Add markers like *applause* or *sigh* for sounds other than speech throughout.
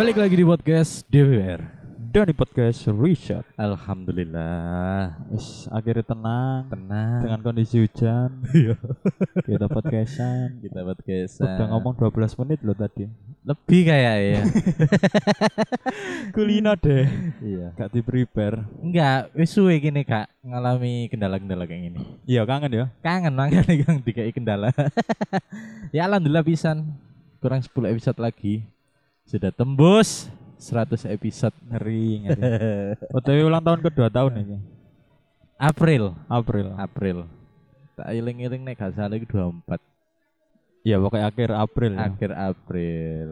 Balik lagi di podcast DWR. Dan di podcast Richard Alhamdulillah. Wis akhirnya tenang Tenang. Dengan kondisi hujan *laughs* Iya. Kita podcastan Kita podcastan. Udah ngomong 12 menit loh tadi lebih kayak ya. *laughs* Kulina deh iya. Gak di prepare Enggak, wis suwe gini Kak ngalami kendala-kendala kayak gini. Iya kangen ya Kangen banget yang *laughs* dikai kendala. ya alhamdulillah pisan. Kurang 10 episode lagi. Sudah tembus 100 episode. Ngeri ngeri *laughs* OTW ulang tahun kedua tahun ini April. April April. Tak iling-iling nek gak salah iki 24 Iya pokoknya akhir April ya. akhir April.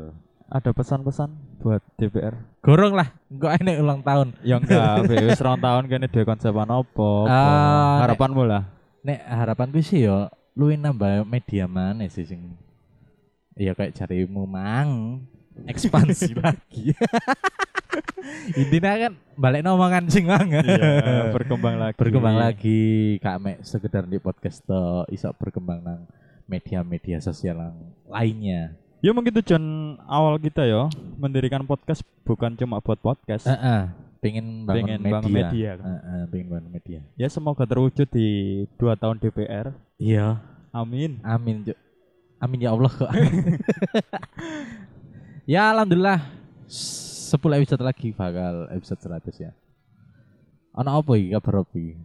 Ada pesan-pesan buat DPR Gorong lah, enggak enek ulang tahun. Ya enggak Wis rong tahun kene dhewe konsepan apa Ah, Harapanmu lah Nek harapanku sih yo luwih nambah media mana sih sing Iya kayak carimu mang ekspansi *laughs* lagi. *laughs* Intinya kan balik omongan sing mang. Iya berkembang lagi berkembang lagi kak mek sekedar di podcast to iso berkembang nang media-media sosial lainnya. Ya mungkin tujuan awal kita ya mendirikan podcast bukan cuma buat podcast. Heeh. pengen bangun Pengen media. bangun media kan. Heeh, pengen bangun media. Ya semoga terwujud di dua tahun DPR. Iya. Amin. Amin. Amin ya Allah kok. *laughs* ya alhamdulillah 10 episode lagi bakal episode 100 ya. Ono apa iki kabar iki?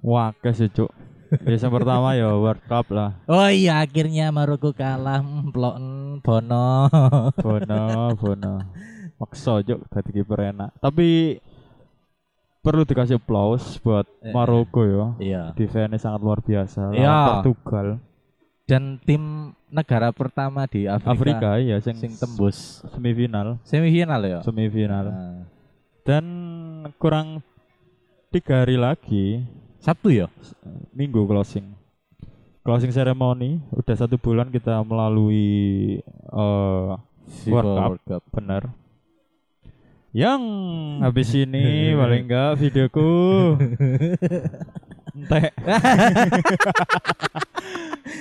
Wah, sih cuk. Biasa pertama ya World Cup lah. Oh iya akhirnya Maroko kalah mplok Bono. *laughs* Bono, Bono. Maksa cuk dadi kiper enak. Tapi perlu dikasih applause buat Eh, Maroko ya. iya. Defense sangat luar biasa. Iya. Portugal, Dan tim negara pertama di Afrika, Afrika ya sing, sing tembus semifinal, semifinal ya. semifinal. Nah, Dan kurang tiga hari lagi Sabtu ya? minggu closing closing ceremony udah satu bulan kita melalui FIFA World Cup. World Cup. benar yang habis ini *laughs* paling enggak videoku *laughs* entek *laughs*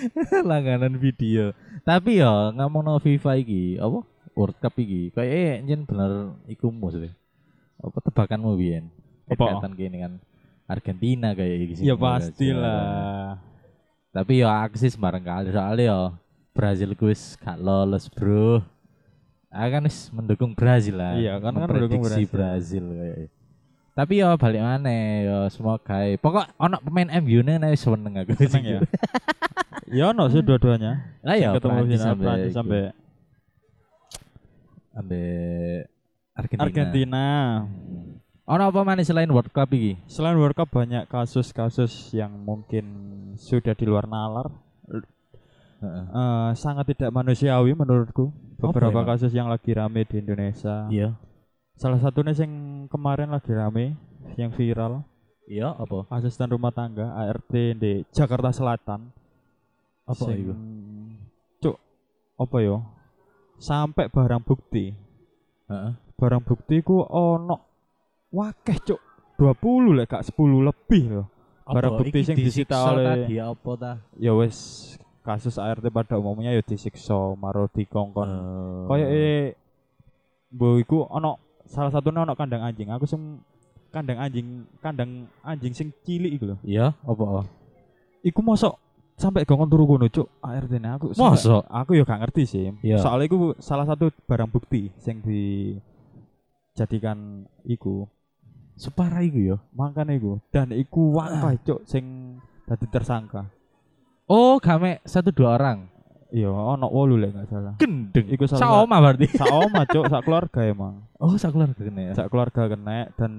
*laughs* langganan video. Tapi ya ngomong no FIFA iki, apa? World Cup iki, kayak eh njen bener iku mus deh. Apa tebakanmu biyen? Apa? Kelihatan gini kan Argentina kayak iki sih. ya pastilah Tapi ya aku sih sembarang kali soalnya ya Brazil gue gak lolos bro. Aku kan wis mendukung Brazil lah. Iya, kan kan mendukung Memprediksi Brazil kayak. Tapi ya balik mana ya semoga pokok ono pemain MU nih nih seneng aku seneng ya *laughs* ya no sih dua-duanya Lah ya ketemu Prancis final sampai Prancis sampai sampai Argentina. Argentina Ono apa mana selain World Cup iki? selain World Cup banyak kasus-kasus yang mungkin sudah di luar nalar. Eh, sangat tidak manusiawi menurutku beberapa ya? kasus yang lagi rame di Indonesia Iya. salah satunya yang kemarin lagi rame yang viral Iya apa? asisten rumah tangga ART di Jakarta Selatan Apa Sing- itu? cuk apa yo sampai barang bukti Heeh. barang bukti ku ono wakeh cuk 20 lek gak 10 lebih loh Barang bukti sing disita oleh- tadi apa ta? ya wes kasus ART pada umumnya ya disiksa maro dikongkon Eh, Kayak eh mbok iku ono salah satunya ono kandang anjing. Aku sem kandang anjing, kandang anjing sing cilik iku lho. Iya, apa? Iku mosok sampai gongkon turu kono cuk ART ne aku. Mosok? Aku ya gak ngerti sih. Iya. Soalnya iku salah satu barang bukti sing dijadikan iku. Separah iku ya. Makanya iku dan iku wakai cuk sing dadi tersangka. Oh, game satu dua orang. Iya, ono wolu lek gak salah. Gendeng. Iku salah Saoma berarti. Sak oma cuk, sak keluarga emang. Oh, sak keluarga kena ya. sak keluarga kena dan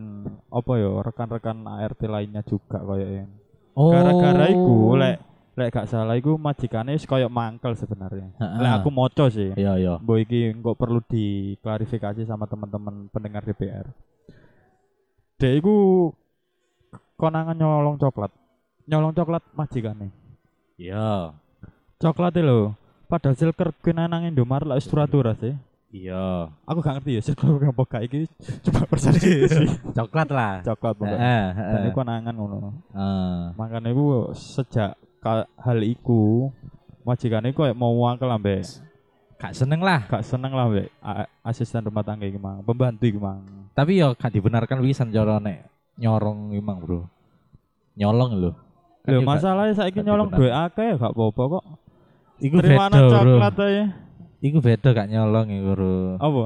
apa ya rekan-rekan ART lainnya juga kayaknya Oh. gara-gara iku lek lek gak salah iku majikane wis koyo mangkel sebenarnya lek aku moco sih Iya, iya. Mbok iki kok perlu diklarifikasi sama teman-teman pendengar DPR Dek iku konangan nyolong coklat nyolong coklat majikane Iya. coklat lho padahal silker kena nang Indomaret lek wis turatura sih Iya. aku gak ngerti ya silker apa gak iki coba persepsi *laughs* Coklat lah. coklat pokoknya Heeh, dan heeh. iku konangan ngono Heeh. makanya iku sejak hal iku majikan iku kayak mau wangkel ambek gak seneng lah. gak seneng lah mbek a- asisten rumah tangga iki mang, pembantu iki mang. Tapi yo gak dibenarkan wisan cara nek nyorong emang, Bro. Nyolong lho. Kan Lho masalahnya saiki nyolong duit akeh gak apa-apa kok. iku beda, Bro. coklat aja. Iku beda gak nyolong iku, Bro. Apa?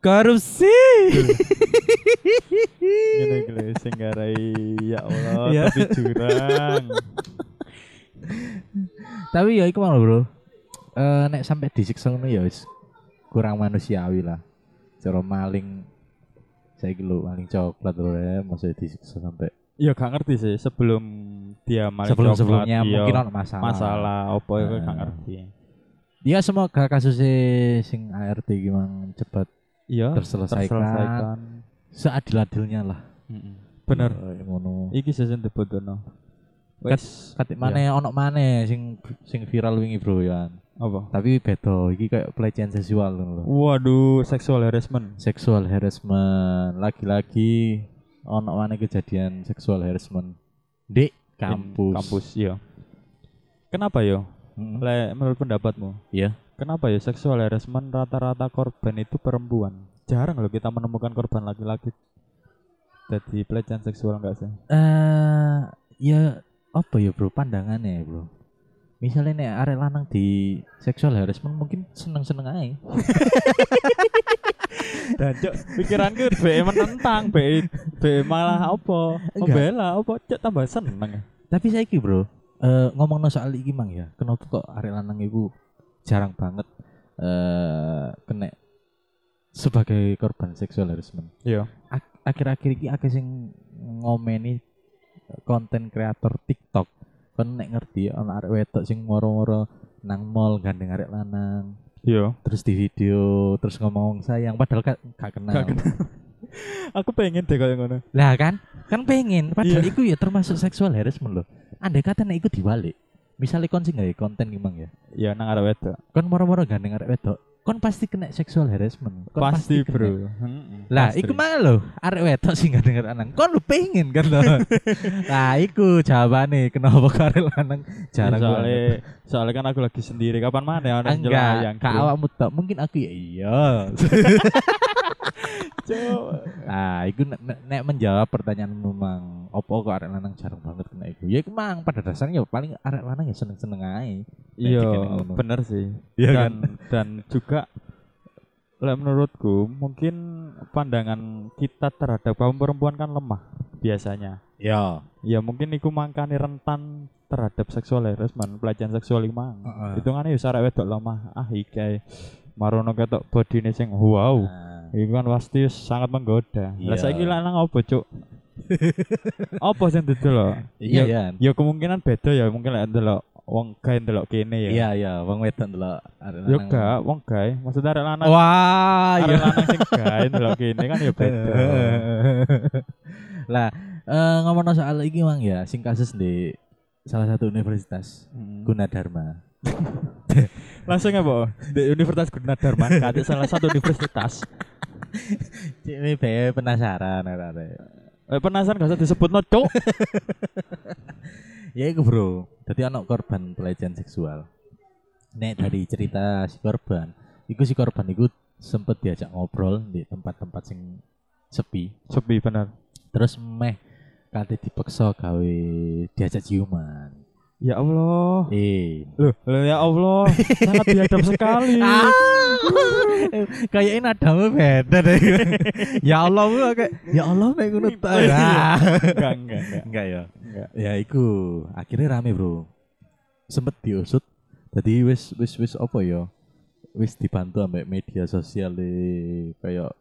Korupsi. *laughs* Ngene iki lho sing garai ya Allah Ya. tapi jurang. *laughs* *laughs* Tapi ya iku mau Bro. Eh nek sampai disiksa ngono ya wis kurang manusiawi lah. Cara maling saya lho maling coklat lho ya, maksudnya disiksa sampai Ya gak ngerti sih sebelum dia maling sebelum coklat, sebelumnya iya, mungkin ono masalah. masalah apa itu gak Nah. ngerti. Ya semoga kasusnya sing ART gimana cepat Iya, terselesaikan, terselesaikan. seadil-adilnya lah. Mm-mm. Bener. Eh, ngono. Iki season dibutuhno. Kat- Wes Katik mana ono mana sing sing viral wingi bro ya. apa? Tapi beda, iki kayak pelecehan seksual lho. Waduh, sexual harassment. Seksual harassment, lagi-lagi ono mana kejadian seksual harassment di In kampus. Kampus, iya. Kenapa yo? Mm-mm. Le, menurut pendapatmu, Iya. kenapa ya seksual harassment rata-rata korban itu perempuan? Jarang loh kita menemukan korban laki-laki jadi pelecehan seksual enggak sih? Eh ya apa ya bro pandangannya ya bro. Misalnya nek arek lanang di seksual harassment mungkin seneng-seneng aja. *laughs* Dan cok, pikiranku be menentang, be be malah apa? Membela apa? Cok tambah seneng. Tapi saya ki bro, eh ngomong soal iki mang ya, kenapa kok arek lanang itu jarang banget eh kena sebagai korban seksual harassment. Iya. Ak- Akhir-akhir iki akeh sing ngomeni konten kreator TikTok. Kon nek ngerti ana arek wedok sing moro-moro nang mall gandeng arek lanang, Iya. terus di video terus ngomong sayang padahal gak, gak kenal. Gak kenal. *laughs* Aku pengen deh kayak ngono. Lah kan, kan pengen. Padahal Iya. itu ya termasuk seksual harassment loh. Andai kata nek iku dibalik. Misalnya kon sing gawe konten gimang ya. Ya nang arek wedok. Kon moro-moro gandeng arek wedok, kon pasti kena seksual harassment. Kon Pasti, kena. Bro. Lah, pasti. iku mana lo? Arek wedok sing gandeng arek lanang. Kon lu pengen kan lo. *laughs* lah, iku jawabane kenapa kok arek lanang jarang Ya, soalnya soalnya kan aku lagi sendiri kapan mana ya orang Enggak, kak awakmu tok. Mungkin aku ya iya. *laughs* Nah, itu nek, menjawab pertanyaanmu mang, opo kok arek lanang jarang banget kena iku? Ya iku mang pada dasarnya ya paling arek lanang ya seneng-seneng ae. iya bener sih. Iya dan dan juga lah menurutku mungkin pandangan kita terhadap kaum perempuan kan lemah biasanya. Ya. ya mungkin iku mangkani rentan terhadap seksual harassment pelecehan seksual iki mang. Hitungannya ya sarek wedok lemah ah iki marono ketok bodine sing wow. Nah, Iku kan pasti sangat menggoda. Lah Iya. saiki lanang apa, Cuk? *laughs* apa sing didelok? Iya, ya, iya. ya kemungkinan beda ya, mungkin lek ndelok wong gawe ndelok kene ya. Iya, iya, wong wedok ndelok arek Yo lanang. gak, wong gawe. Maksudnya arek lanang, Wah, arek iya. lanang sing gawe ndelok kene kan ya *laughs* beda. lah, eh ngomong soal iki mang ya, sing kasus di salah satu universitas Mm. Gunadarma. *laughs* Langsung apa? Di Universitas Gunadarma, kate salah satu universitas. *laughs* Ini bae penasaran arek. Eh, penasaran gak usah disebut no, Cuk. *laughs* Ya iku bro, jadi anak korban pelecehan seksual. Nek dari cerita si korban, iku si korban iku sempet diajak ngobrol di tempat-tempat sing sepi. Sepi bener. Terus meh kate dipaksa gawe diajak ciuman. Ya Allah. Eh, Loh, loh, ya Allah, sangat biadab sekali. *laughs* Ah. kayaknya nadamu beda deh. ya Allah, bu, kayak ya Allah mek ngono ta. Ah. Enggak, enggak, enggak. Enggak ya. Enggak. Ya iku akhirnya rame bro. Sempet diusut. Tadi wis wis wis apa ya? Wis dibantu ambek media sosial e, kayak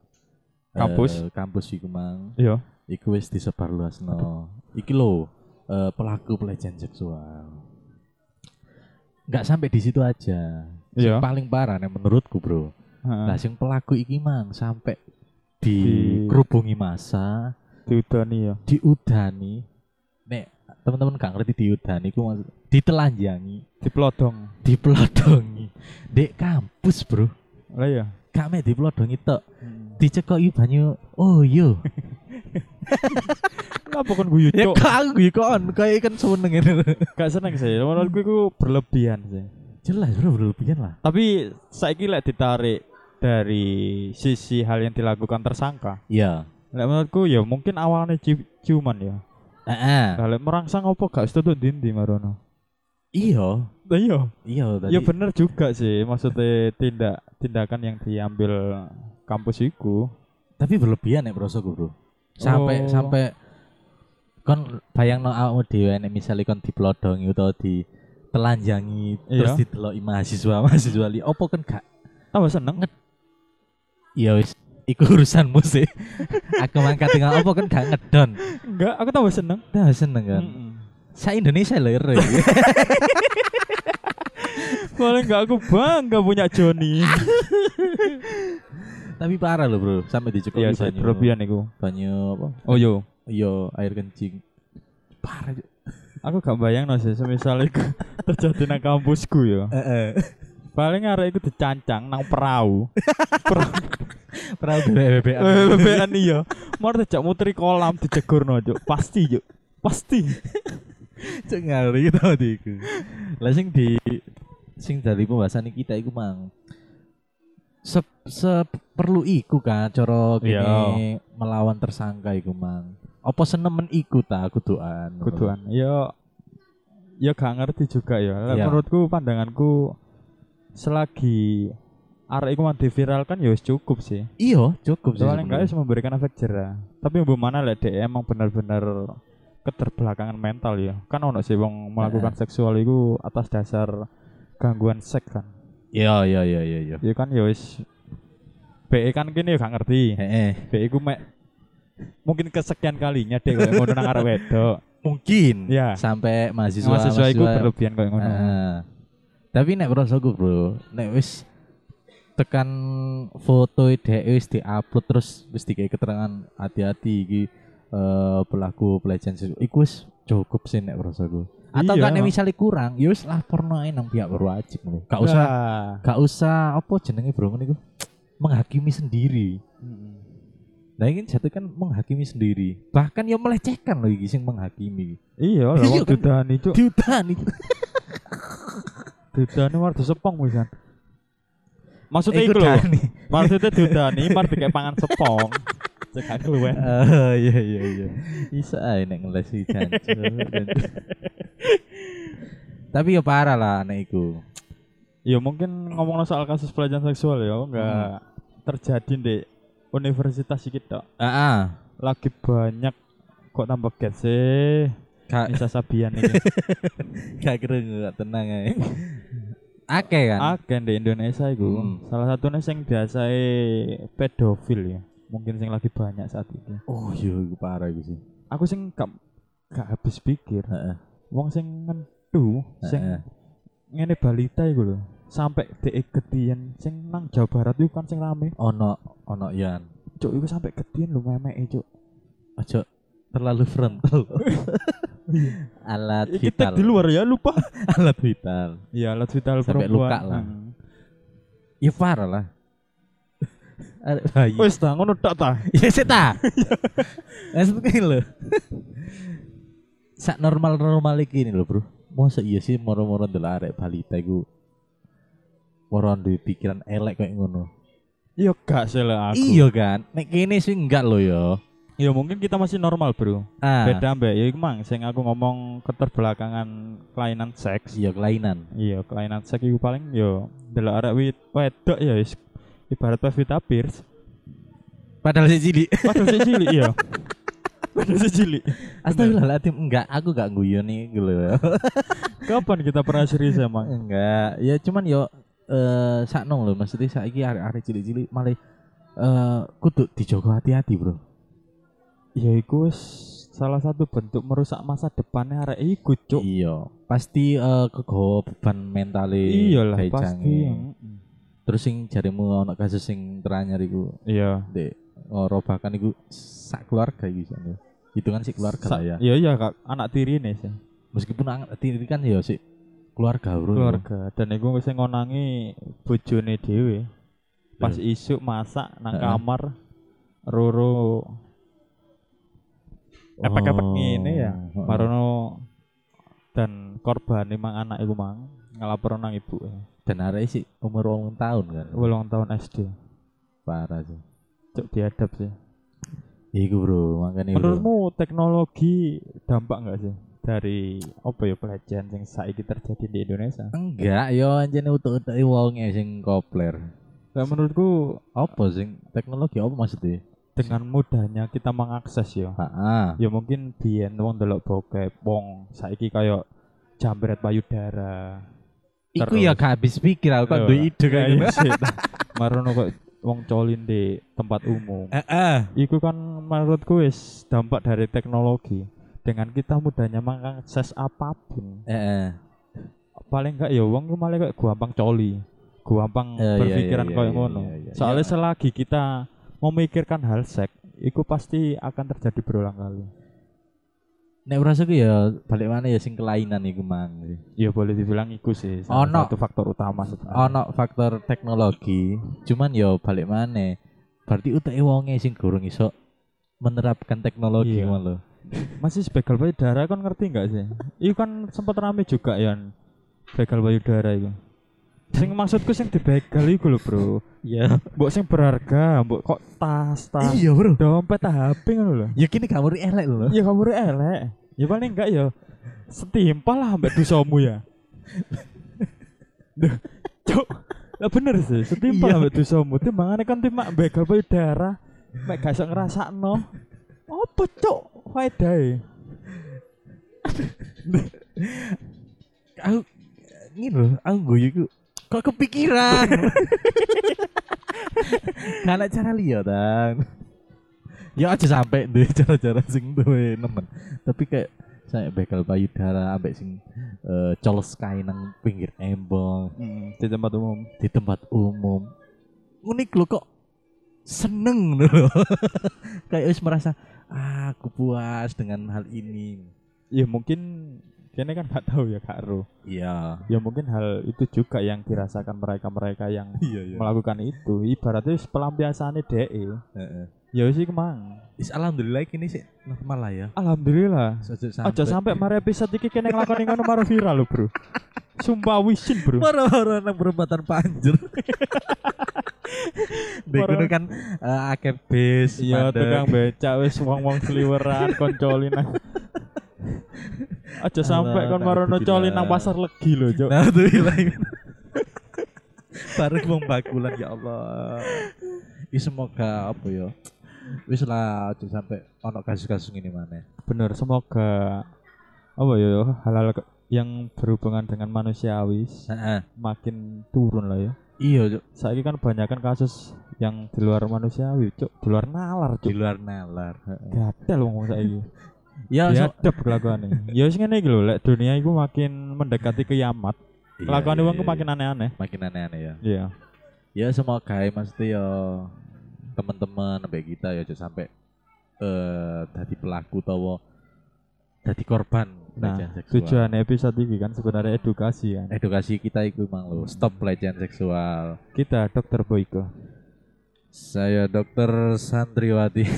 Kampus. eh, kampus iku mang. Iya. Iku wis disebarluasno. Iki lho eh, pelaku pelecehan seksual. Enggak sampai di situ aja. Sing Iya. paling parah nih menurutku bro. Lah sing pelaku iki mang sampai Di- dikerubungi masa, diudani ya. diudani. Nek teman-teman gak ngerti diudani iku maksud ditelanjangi, Diplodong. dipelodongi. Dek kampus, Bro. Lah ya. Gak mek dipelodongi tok, dicekoki banyu. Oh yo. *laughs* Apa kon guyu ya cuk? kok aku iki kon kayak kan seneng ini. *laughs* Gak seneng sih. Menurutku itu berlebihan sih. Jelas bro berlebihan lah. Tapi saiki lek ditarik dari sisi hal yang dilakukan tersangka. Iya. Lek menurutku ya mungkin awalnya ci- ciuman ya. Heeh. Lek merangsang apa gak setuju dindi marono. Iya. Iya. Iya tadi. Ya bener juga sih maksudnya tindak tindakan yang diambil kampus iku. Tapi berlebihan ya prosoku bro. Sampai Oh. sampai kon bayang no awakmu dhewe nek misale kon diplodongi utawa di telanjangi terus Iya. dideloki mahasiswa *laughs* mahasiswa li opo kan gak Tambah seneng. ya wis iku urusanmu sih *laughs* aku mangkat dengan opo kan gak ngedon Enggak, aku tambah seneng. dah seneng kan Mm-mm. sa Indonesia lho. *laughs* Paling enggak aku bangga punya Joni. tapi parah loh bro sampai dicukupi Iya, banyu berlebihan banyu apa Oh yo, iya air kencing parah Cuk. aku gak bayang no sih semisal iku *laughs* terjadi nang kampusku ya. Heeh. Paling arek iku dicancang nang perahu. *laughs* perahu perahu BBB bebean iya. Mar dijak muteri kolam dijegurno, Cuk. Pasti, Cuk. Pasti. *laughs* Cek ngari tau iku. Lah sing di sing dari pembahasan kita iku mang se, se perlu iku kan cara Iya. gini melawan tersangka iku mang. Apa senemen iku ta kuduan. Kuduan. Ya ya gak ngerti juga ya. Iya. Menurutku pandanganku selagi arek iku mau diviralkan ya wis cukup sih. Iya, cukup sih. Soalnya enggak memberikan efek jerah. Tapi yang mana lek dhek emang benar-benar keterbelakangan mental ya. Kan ono sih wong melakukan seksual itu atas dasar gangguan seks kan. Iya, iya, iya, iya, iya. Ya kan ya wis BE kan kene ya gak ngerti. Heeh. BE ku mek mungkin kesekian kalinya deh koyo ngono nang arek wedok. Mungkin Iya. sampai mahasiswa Mahasiswa iku berlebihan koyo ngono. Heeh. Tapi nek prosoku, Bro, nek wis tekan foto dhek wis diupload terus wis dikai keterangan hati-hati iki eh, pelaku pelecehan seksual iku wis cukup sih nek prosoku. Atau Iya. kan nek misalnya kurang, ya wis laporno ae nang pihak berwajib ngono. Gak usah Nah. gak usah apa jenenge Bro ngono iku menghakimi sendiri. Nah ini jatuh kan menghakimi sendiri. Bahkan ya melecehkan loh iki sing menghakimi. Iya, lah Iya wong kan? dudan itu iku. dudane *laughs* warga sepong wisan. Maksudnya Iku lho. Dani. Maksudnya dudani mar kayak pangan sepong. Cek keluwen. Oh iya iya iya. Bisa ae nek ngeles iki. *laughs* Tapi ya parah lah nek iku. Ya mungkin ngomong soal kasus pelecehan seksual ya enggak terjadi di universitas iki tok. Heeh. Lagi banyak kok tambah get sih. Gak Nisa Sabian ini. *laughs* gak kira gak tenang ae. Akeh kan? Akeh di Indonesia iku. Hmm. Salah satunya sing biasai pedofil ya. Mungkin sing lagi banyak saat ini. Oh iya iku parah iku sih. Aku sing gak gak habis pikir. Heeh. Wong sing ngendu, sing ngene balita iku lho. Sampai dhek gedian sing nang Jawa Barat iku kan sing rame. Ono ono yan. Cuk iku sampai gedian lho memeke cuk. Ojo terlalu frontal. *laughs* Alat Iki vital. tek di luar ya lupa. *laughs* Alat vital. Iya, alat vital Sampai perempuan. luka lah. Hmm. Ya parah lah. *laughs* Bayi. Wis ta ngono tok ta. Ya sih ta. Maksudnya lho. Sak normal-normal iki ini lho, Bro. Masa iya sih moro-moro ndelok arek balita iku moro duwe pikiran elek kayak ngono. Iya gak sih lah aku. Iya kan? Nek kene sih enggak lho ya. Ya mungkin kita masih normal, Bro. Ah, Beda mbak ya iku mang sing aku ngomong keterbelakangan kelainan seks. iya kelainan. Iya, kelainan seks iku paling yo delok arek wit wedok ya wis ibarat Pevita Pierce. Padahal si cilik. *laughs* Padahal si cilik iya. Padahal si cilik. Astagfirullahaladzim, enggak, aku enggak guyon nih gitu loh. Kapan kita pernah serius emang? enggak, ya cuman yo eh sakno lho, maksudnya saiki arek-arek cilik-cilik malah eh kudu dijogo hati-hati, Bro. Ya iku wis salah satu bentuk merusak masa depannya arek iku, Cuk. Iya, pasti eh kegawa beban mentale Iyalah pasti. Mm-mm. Terus sing jarimu ono kasus sing teranyar iku, Iya. Dek, robakan iku sak keluarga iki sana. Hitungan sih keluarga Sa- ya. Iya iya kak anak tiri nih sih. Meskipun anak tiri kan ya sih keluarga, Bro. Keluarga dan iku sing ngonangi bojone dhewe. Pas Iya. isuk masak nang Heeh. kamar roro efek-efek ngene ya. Oh. Marono dan korban mang anak iku mang ngelapor nang ibu. Dan arek sih umur 8 tahun kan. Ulang tahun SD. Parah sih. Cuk diadap sih. Iku bro, makanya bro. Menurutmu teknologi dampak nggak sih dari apa ya pelecehan yang saiki terjadi di Indonesia? Enggak, yo anjene utuk-utuke wonge sing kopler. Nah, menurutku Apa sing teknologi apa maksudnya? dengan mudahnya kita mengakses ya. Heeh. Ya mungkin biyen wong delok bokep, wong saiki kayak jambret payudara. Iku ya gak habis pikir aku kok Yo, duwe ide kayak iya gitu. *laughs* Marono kok wong colin di tempat umum. Heeh. Iku kan menurutku wis dampak dari teknologi. Dengan kita mudahnya mengakses apa pun, Heeh. paling enggak ya wong ku malah kayak gampang coli. Gampang Eh, iya, berpikiran iya, kayak iya, ngono. iya, iya. Soalnya Ya. selagi kita memikirkan hal seks, itu pasti akan terjadi berulang kali. Nek urasaku ya balik mana ya sing kelainan iku mang. Ya boleh dibilang iku sih salah Ono. satu faktor utama sebenarnya. Ono faktor teknologi, cuman ya balik mana? Berarti utake wonge sing gorong iso menerapkan teknologi Iya. lho. Masih begal payudara kan ngerti nggak sih? Itu kan sempat rame juga ya begal payudara itu. Sing maksudku sing dibegal iku lho, Bro. Iya. Mbok sing berharga, mbok kok tas, tas, Iya, Bro. dompet, HP ngono lho. Ya kini kamu elek lho. Ya kamu elek. Ya paling enggak ya setimpal lah ambek dosamu ya. Duh, Cuk. Lah bener sih, setimpal Iya. ambek dosamu. Timbangane kan timak begal payudara. Mek gak iso ngrasakno. Apa cuk? Faedahe. Aku ngene lho, aku guyu iku kok kepikiran. *laughs* Gak ada cara liya tan. Ya aja sampai deh *laughs* cara-cara sing duwe nemen. Tapi kayak saya begal payudara ambek sing eh, colos kain nang pinggir embong Hmm, di tempat umum. di tempat umum. Unik lho kok seneng lho. *laughs* kayak wis merasa ah, aku puas dengan hal ini. Ya mungkin kene kan gak tahu ya Kak Ro. Iya. Ya mungkin hal itu juga yang dirasakan mereka-mereka yang *laughs* Iya, iya. melakukan itu. Ibaratnya wis pelampiasane DE. Heeh. Ya wis iki mang. Is alhamdulillah ini sih normal lah ya. Alhamdulillah. Aja sampai mari episode iki kene nglakoni ngono maro viral lho, Bro. *laughs* Sumpah wisin, Bro. Moro-moro nang perempatan panjur. Moro- *laughs* Dek kan eh, akeh bis, Iya, tukang becak wis wong-wong sliweran koncolin. Aja sampai kon marono coli nang pasar legi lho, Cuk. Nah, tuh. *laughs* Bareng wong bakulan ya Allah. Ini semoga apa ya? Wis lah aja sampai ono kasus-kasus ini mana. Bener, semoga apa ya hal-hal ke- yang berhubungan dengan manusiawi makin turun lah ya. Iya, Cuk. Saiki kan banyakan kasus yang di luar manusiawi, Cuk. Di luar nalar, di Cuk. luar nalar. Gatel wong saiki. *laughs* Ya, so, Diadep kelakuane. Ya wis ngene iki lho, lek dunia iku makin mendekati kiamat, iya, kelakuane iya, wong iya. makin aneh-aneh. makin aneh-aneh ya. Iya. ya semoga ya maksudnya ya teman-teman sampai kita ya sampai eh tadi pelaku atau tadi korban Nah, tujuan episode ini kan sebenarnya edukasi kan. edukasi kita itu mang lo stop pelecehan seksual Kita dokter Boyko. saya dokter Santriwati *laughs*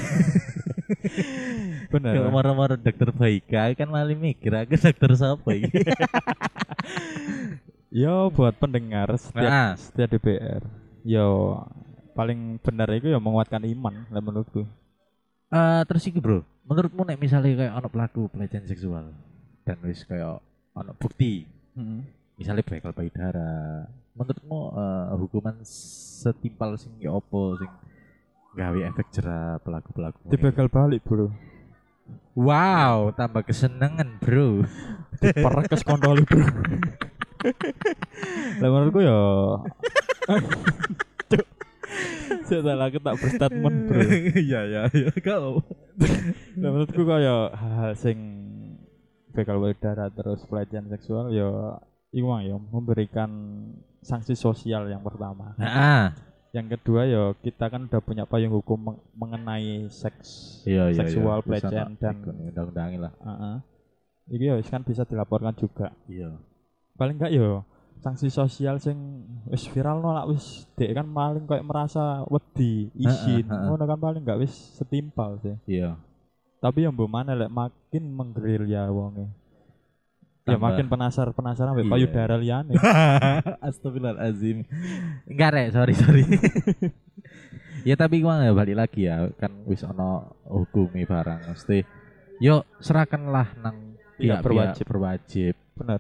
Bener. kalau marah-marah dokter Baika kan malah mikir aku dokter siapa ini *laughs* Yo buat pendengar setiap Nah. setiap DPR. Yo paling benar itu ya menguatkan iman lah menurutku. Eh, terus iki bro menurutmu nek misalnya kayak anak pelaku pelecehan seksual dan wis kayak anak bukti misalnya begal payudara menurutmu eh, hukuman setimpal sing ya opo sing gawe efek jerah pelaku pelaku Dibegal balik, Bro. wow tambah kesenangan bro Perekes kontol, Bro. lah menurutku ya. *laughs* Setelah aku tak berstatement, Bro. *laughs* iya iya iya kau Lah *laughs* menurutku kaya hal-hal sing begal payudara terus pelecehan seksual ya iku mang ya memberikan sanksi sosial yang pertama. nah Yang kedua ya kita kan udah punya payung hukum meng- mengenai seks iya iya seksual iya. pelecehan dan undang-undangin lah Heeh. Iki ya wis kan bisa dilaporkan juga. iya Paling enggak ya sanksi sosial sing wis viral nolak wis dek kan paling kayak merasa wedi izin heeh. ngono kan paling enggak wis setimpal sih. iya Tapi yang mbok mana lek makin menggerilya wonge. Ya makin penasaran penasaran Iya. payudara liyane. *laughs* Astagfirullahalazim. Enggak rek, sorry sorry. *laughs* ya tapi gimana ya balik lagi ya kan wis ono hukumi barang mesti yo serahkanlah nang Iya, pihak berwajib. berwajib. Bener.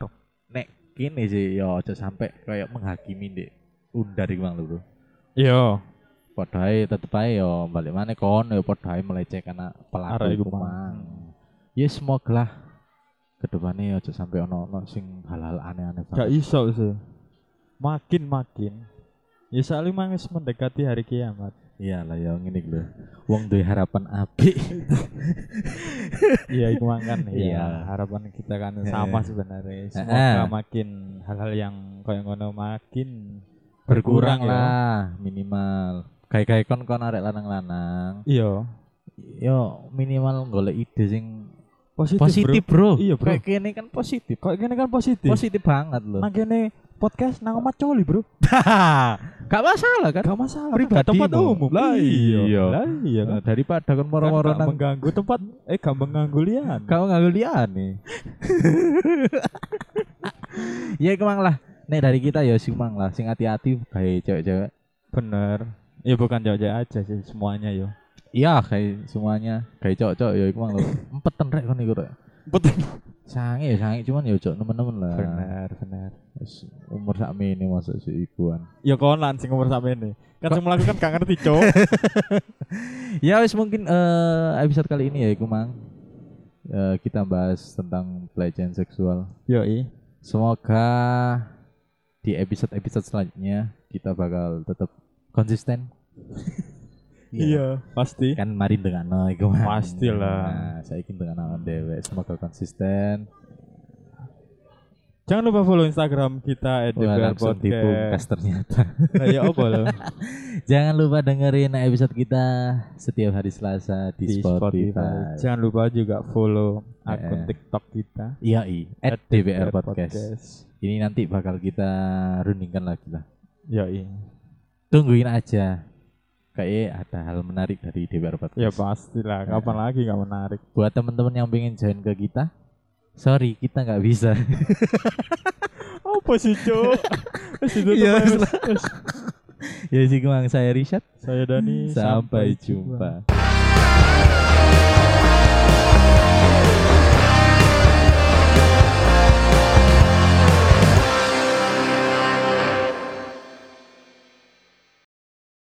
Nek gini sih yo aja sampai kayak menghakimi ndek undar iku mang lho, Bro. Iya. Ae tetep ae yo balik mana kon yo padha ae melecehkan pelaku iku iku mang. Ya semoga lah ke depannya aja sampai ono-ono sing hal-hal aneh-aneh Gak iso sih. Makin makin. Ya soalnya mang wis mendekati hari kiamat. Iya lah ya ngene iki lho. Wong duwe harapan apik. iya iku mang kan. Iya. Iya, harapan kita kan sama sebenarnya. Semoga makin hal-hal yang koyo ngono makin berkurang ya. lah minimal. Kayak-kayak kon kon arek lanang-lanang. Iya. Yo minimal golek ide sing Positif, positif, Bro. Iya, bro. Kayak kene kan positif. Kok gini kan positif. Positif banget loh. Nang kene podcast nang omat coli, Bro. *laughs* Gak masalah kan? Gak masalah. Pribadi Gak tempat umum. Lah iya. Lah iya kan. Nah, daripada moro-moro Kan gak nang mengganggu tempat eh gak mengganggu lian. kamu nggak lihat *laughs* nih. ya kemang lah. Nek dari kita ya sing mang lah, sing hati-hati kayak cewek-cewek. Bener. Ya bukan jauh-jauh aja sih semuanya yo. Iya kayak semuanya kayak cowok-cowok ya iku mang lho. *laughs* Empetan rek kon iku rek. Betul. Sange ya sange cuman ya cok nemen-nemen lah. Bener. Wis Umur sak ini masuk si ikuan. Ya kon lan sing umur sampe ini. Kan sing melakukan gak ngerti, Cok. *laughs* Ya wis mungkin eh episode kali ini ya iku mang. Eh, kita bahas tentang pelecehan seksual. Yoi. Semoga di episode-episode selanjutnya kita bakal tetap konsisten. *laughs* Iya, pasti. Kan mari dengan no iku mang. Pastilah. Nah, saya ingin dengan awan dewek. Semoga konsisten. Jangan lupa follow Instagram kita @dpr ternyata. *laughs* Nah, ya apa loh? *laughs* Jangan lupa dengerin episode kita setiap hari Selasa di, di Spotify. Spotify. Jangan lupa juga follow akun Eh. TikTok kita Iya, i. At DBR @dpr Podcast. Ini nanti bakal kita rundingkan lagi lah. Yoi. Tungguin aja. Kayaknya ada hal menarik dari DBR Podcast. Ya pastilah, kapan lagi gak menarik. Buat teman-teman yang pengen join ke kita, sorry kita nggak bisa. *laughs* Apa sih, Cok? *laughs* Iya, ya sih saya Richard. Saya Dani, Sampai jumpa.